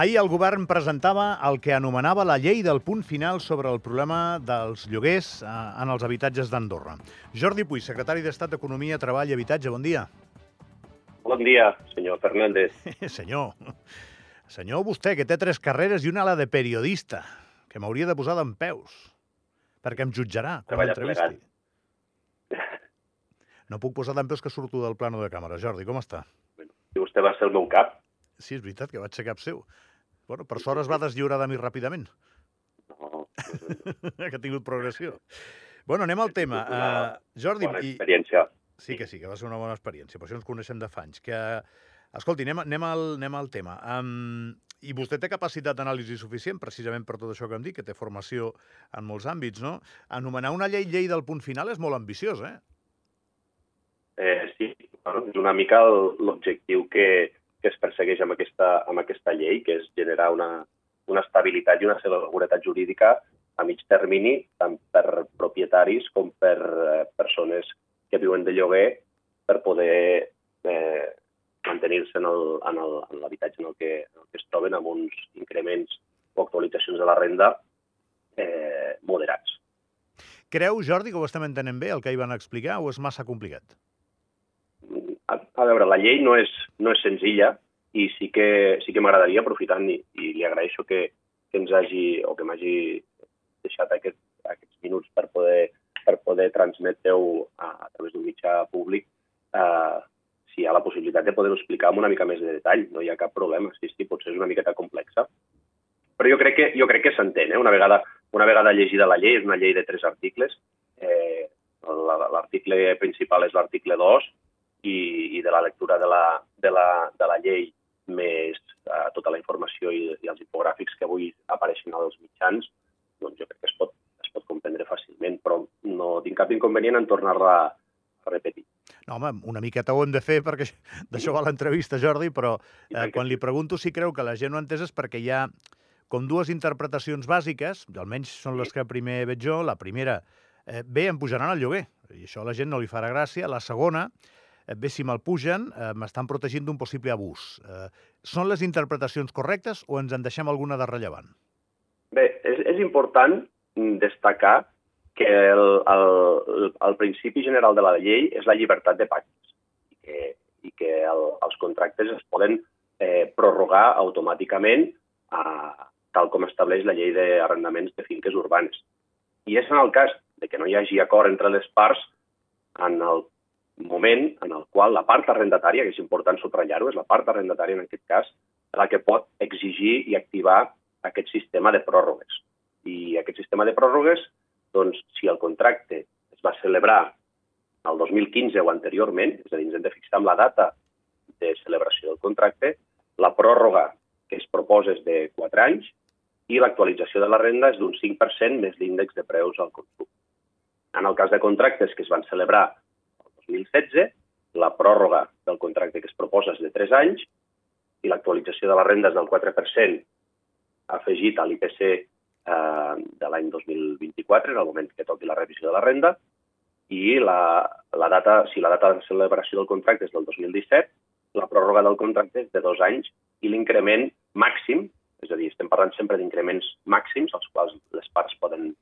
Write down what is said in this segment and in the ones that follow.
Ahir el govern presentava el que anomenava la llei del punt final sobre el problema dels lloguers eh, en els habitatges d'Andorra. Jordi Puig, secretari d'Estat d'Economia, Treball i Habitatge, bon dia. Bon dia, senyor Fernández. senyor, senyor vostè, que té tres carreres i una ala de periodista, que m'hauria de posar d'en peus, perquè em jutjarà quan m'entrevisti. No puc posar d'en peus que surto del plano de càmera. Jordi, com està? Bueno, si vostè va ser el meu cap, Sí, és veritat que vaig ser cap seu. Bueno, per sort es va deslliurar de mi ràpidament, no, que ha tingut progressió. Bueno, anem al tema. Uh, Jordi, bona i... experiència. sí que sí, que va ser una bona experiència, per això ens coneixem de fa anys. Que, escolti, anem, anem, al, anem al tema. Um, I vostè té capacitat d'anàlisi suficient, precisament per tot això que em dic, que té formació en molts àmbits, no? Anomenar una llei llei del punt final és molt ambiciós, eh? Eh, sí, bueno, és una mica l'objectiu que, que es persegueix amb aquesta, amb aquesta llei, que és generar una, una estabilitat i una seguretat jurídica a mig termini, tant per propietaris com per eh, persones que viuen de lloguer, per poder eh, mantenir-se en el- en en l'habitatge en, en el que es troben amb uns increments o actualitzacions de la renda eh, moderats. Creu, Jordi, que ho estem entenent bé, el que hi van explicar, o és massa complicat? A, veure, la llei no és, no és senzilla i sí que, sí que m'agradaria, aprofitant, i, i li agraeixo que, que ens hagi, o que m'hagi deixat aquest, aquests minuts per poder, per poder transmetre-ho a, a través d'un mitjà públic, eh, si hi ha la possibilitat de poder-ho explicar amb una mica més de detall, no hi ha cap problema. Sí, sí, potser és una miqueta complexa. Però jo crec que, jo crec que s'entén, eh? una, vegada, una vegada llegida la llei, és una llei de tres articles, eh, la- l'article principal és l'article 2, i, i de la lectura de la, de la, de la llei més eh, tota la informació i, i els infogràfics que avui apareixen als mitjans, doncs jo crec que es pot, es pot comprendre fàcilment, però no tinc cap inconvenient en tornar-la a repetir. No, home, una miqueta ho hem de fer perquè d'això va l'entrevista, Jordi, però eh, quan li pregunto si creu que la gent ho ha entès és perquè hi ha com dues interpretacions bàsiques, almenys són les que primer veig jo. La primera, eh, bé, em pujaran el lloguer, i això a la gent no li farà gràcia. La segona, bé, si me'l pugen, eh, m'estan protegint d'un possible abús. Eh, són les interpretacions correctes o ens en deixem alguna de rellevant? Bé, és, és important destacar que el, el, el principi general de la llei és la llibertat de pactes i que, i que el, els contractes es poden eh, prorrogar automàticament a, tal com estableix la llei d'arrendaments de finques urbanes. I és en el cas de que no hi hagi acord entre les parts en el moment en el qual la part arrendatària, que és important subratllar-ho, és la part arrendatària en aquest cas, la que pot exigir i activar aquest sistema de pròrrogues. I aquest sistema de pròrrogues, doncs, si el contracte es va celebrar el 2015 o anteriorment, és a dir, ens hem de fixar amb la data de celebració del contracte, la pròrroga que es proposa és de 4 anys i l'actualització de la renda és d'un 5% més l'índex de preus al consum. En el cas de contractes que es van celebrar el 2016, la pròrroga del contracte que es proposa és de 3 anys i l'actualització de la renda és del 4% afegit a l'IPC eh, de l'any 2024, en el moment que toqui la revisió de la renda, i la, la data, si la data de celebració del contracte és del 2017, la pròrroga del contracte és de dos anys i l'increment màxim, és a dir, estem parlant sempre d'increments màxims, als quals les parts poden,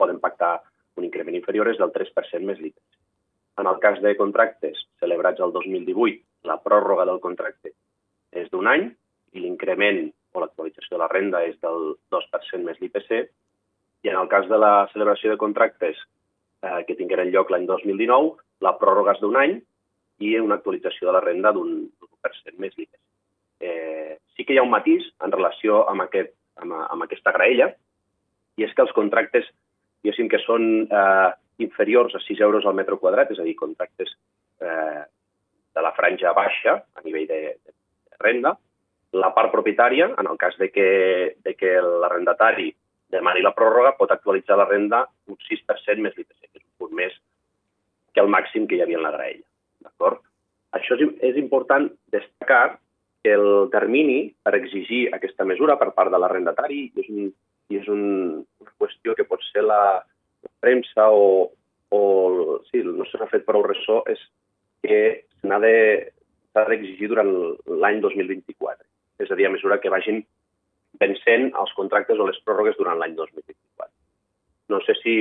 poden pactar un increment inferior, és del 3% més l'IPC. Cas de contractes celebrats el 2018, la pròrroga del contracte és d'un any i l'increment o l'actualització de la renda és del 2% més l'IPC, i en el cas de la celebració de contractes eh, que tingueren lloc l'any 2019, la pròrroga és d'un any i una actualització de la renda d'un 1% més l'IPC. Eh, sí que hi ha un matís en relació amb, aquest, amb, amb aquesta graella, i és que els contractes, diguéssim que són eh, inferiors a 6 euros al metre quadrat, és a dir, contractes eh, de la franja baixa a nivell de, de renda, la part propietària, en el cas de que, de que l'arrendatari demani la pròrroga, pot actualitzar la renda un 6% més l'IPC, que és un punt més que el màxim que hi havia en la graella. D'acord? Això és, és important destacar que el termini per exigir aquesta mesura per part de l'arrendatari és, un, és un, una qüestió que pot ser la, premsa o, o sí, no se n'ha fet prou ressò, és que s'ha d'exigir de, durant l'any 2024. és a dir, a mesura que vagin vencent els contractes o les pròrrogues durant l'any 2024. No sé si,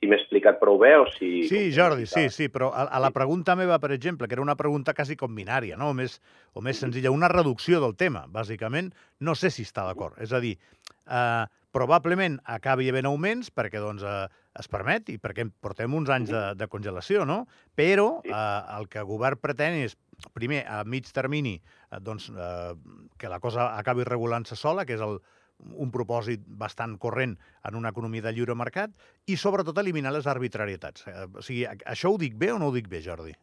si m'he explicat prou bé o si... Sí, Jordi, sí, sí, però a, a la pregunta meva, per exemple, que era una pregunta quasi com binària, no? o, més, o més senzilla, una reducció del tema, bàsicament, no sé si està d'acord. És a dir, eh, probablement acabi havent augments perquè doncs, eh, es permet i perquè portem uns anys de, de congelació, no? Però eh, el que el govern pretén és, primer, a mig termini, eh, doncs, eh, que la cosa acabi regulant-se sola, que és el, un propòsit bastant corrent en una economia de lliure mercat, i sobretot eliminar les arbitrarietats. Eh, o sigui, això ho dic bé o no ho dic bé, Jordi?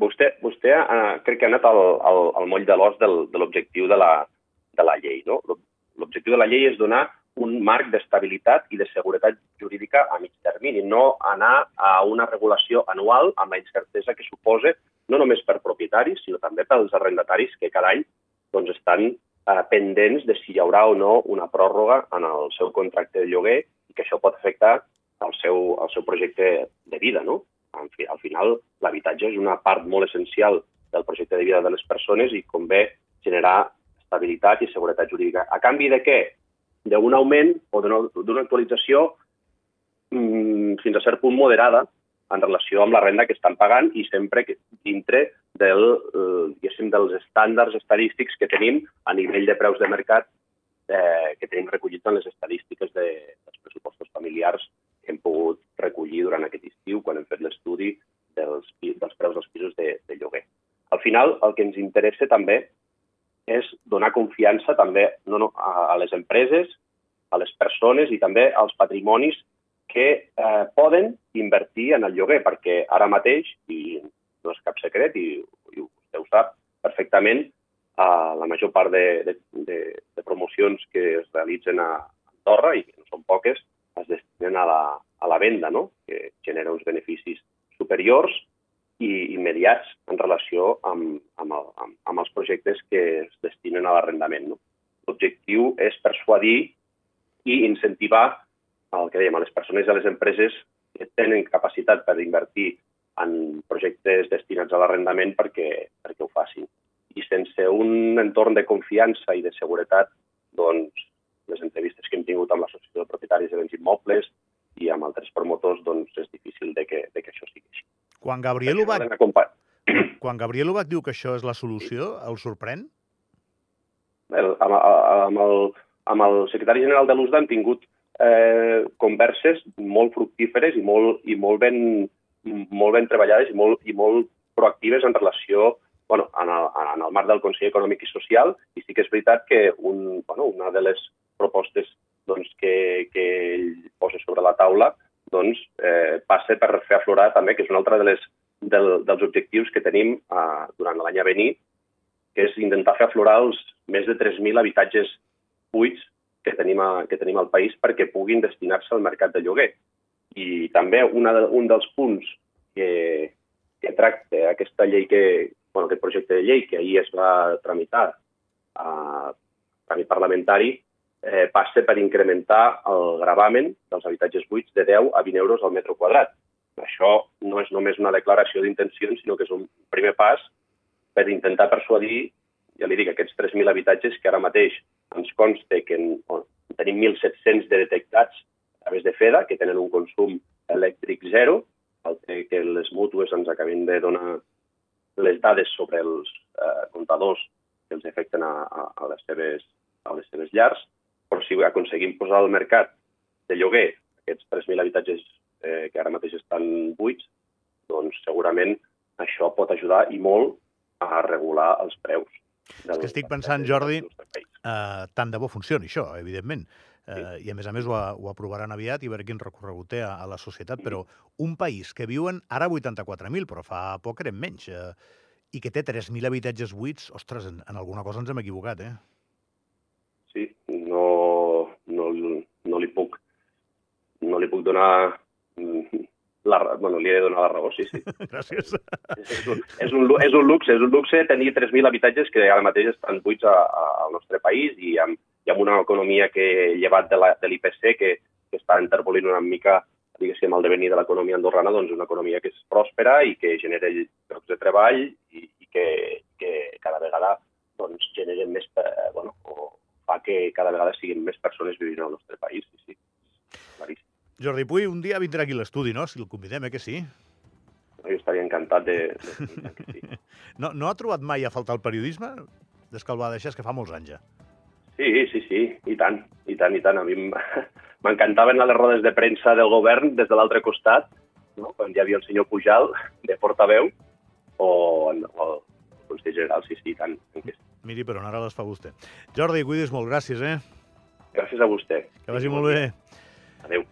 Vostè, vostè eh, crec que ha anat al, al, al moll de l'os de l'objectiu de, la, de la llei. No? L'objectiu de la llei és donar un marc d'estabilitat i de seguretat jurídica a mig termini, no anar a una regulació anual amb la incertesa que suposa no només per propietaris, sinó també pels arrendataris que cada any doncs, estan eh, pendents de si hi haurà o no una pròrroga en el seu contracte de lloguer i que això pot afectar el seu, el seu projecte de vida. No? En fi, al final, l'habitatge és una part molt essencial del projecte de vida de les persones i convé generar estabilitat i seguretat jurídica. A canvi de què? D'un augment o d'una actualització mmm, fins a cert punt moderada en relació amb la renda que estan pagant i sempre dintre del, eh, dels estàndards estadístics que tenim a nivell de preus de mercat eh, que tenim recollits en les estadístiques de, dels pressupostos familiars que hem pogut recollir durant aquest estiu quan hem fet l'estudi dels, dels preus dels pisos de, de lloguer. Al final, el que ens interessa també confiança també no, no, a, les empreses, a les persones i també als patrimonis que eh, poden invertir en el lloguer, perquè ara mateix, i no és cap secret, i, i ho sap perfectament, eh, la major part de, de, de, de promocions que es realitzen a Andorra, i que no són poques, es destinen a la, a la venda, no? que genera uns beneficis superiors i immediats en relació amb, amb, el, amb, amb els projectes que es destinen a l'arrendament. No? L'objectiu és persuadir i incentivar el que dèiem, a les persones i a les empreses que tenen capacitat per invertir en projectes destinats a l'arrendament perquè, perquè ho facin. I sense un entorn de confiança i de seguretat, doncs, les entrevistes que hem tingut amb l'Associació de Propietaris de Béns Immobles i amb altres promotors, doncs és difícil de que, de que això sigui així. Quan Gabriel Ubach, quan Gabriel Ubach diu que això és la solució, el sorprèn? El, amb, amb, el, amb el secretari general de l'USDA hem tingut eh, converses molt fructíferes i molt, i molt, ben, molt ben treballades i molt, i molt proactives en relació bueno, en, el, en el marc del Consell Econòmic i Social i sí que és veritat que un, bueno, una de les propostes doncs, que, que ell posa sobre la taula doncs, eh, passa per fer aflorar també, que és una altra de les, del, dels objectius que tenim eh, durant l'any a venir, que és intentar fer aflorar els més de 3.000 habitatges buits que tenim, a, que tenim al país perquè puguin destinar-se al mercat de lloguer. I també una de, un dels punts que, que tracta aquesta llei que, bueno, aquest projecte de llei que ahir es va tramitar a tràmit parlamentari eh, passa per incrementar el gravamen dels habitatges buits de 10 a 20 euros al metre quadrat. Això no és només una declaració d'intencions, sinó que és un primer pas per intentar persuadir, ja li dic, aquests 3.000 habitatges que ara mateix ens consta que en, on, tenim 1.700 de detectats a través de FEDA, que tenen un consum elèctric zero, el que, les mútues ens acabin de donar les dades sobre els eh, comptadors que els afecten a, a, a, les seves, a les seves llars, però si aconseguim posar al mercat de lloguer aquests 3.000 habitatges eh, que ara mateix estan buits, doncs segurament això pot ajudar i molt a regular els preus. És que estic pensant, Jordi, eh, tant de bo funcioni això, evidentment. Eh, sí. I a més a més ho, ho aprovaran aviat i veure quin recorregut té a, a la societat, però un país que viuen ara 84.000, però fa poc eren menys, eh, i que té 3.000 habitatges buits, ostres, en, en alguna cosa ens hem equivocat, eh? Donar mm, la, bueno, li he de donar la raó, sí, sí. Gràcies. És un, és un, és un luxe, és un luxe tenir 3.000 habitatges que ara mateix estan buits a, a, al nostre país i amb, i amb una economia que, llevat de l'IPC, que, que està intervolint una mica diguéssim, el devenir de l'economia andorrana, doncs una economia que és pròspera i que genera llocs de treball i, i que, que cada vegada doncs, generen més, eh, bueno, fa que cada vegada siguin més persones vivint al nostre país. Sí, sí. Claríssim. Jordi Puy un dia vindrà aquí a l'estudi, no? Si el convidem, eh, que sí? Jo estaria encantat de... de que sí. No, no ha trobat mai a faltar el periodisme? Des que el va deixar, és que fa molts anys ja. Sí, sí, sí, i tant, i tant, i tant. A mi m'encantaven les rodes de premsa del govern des de l'altre costat, no? quan hi havia el senyor Pujal de portaveu o, o el conseller general, sí, sí, i tant. Miri, però ara les fa vostè. Jordi, cuidis molt, gràcies, eh? Gràcies a vostè. Que vagi molt bé. Adéu.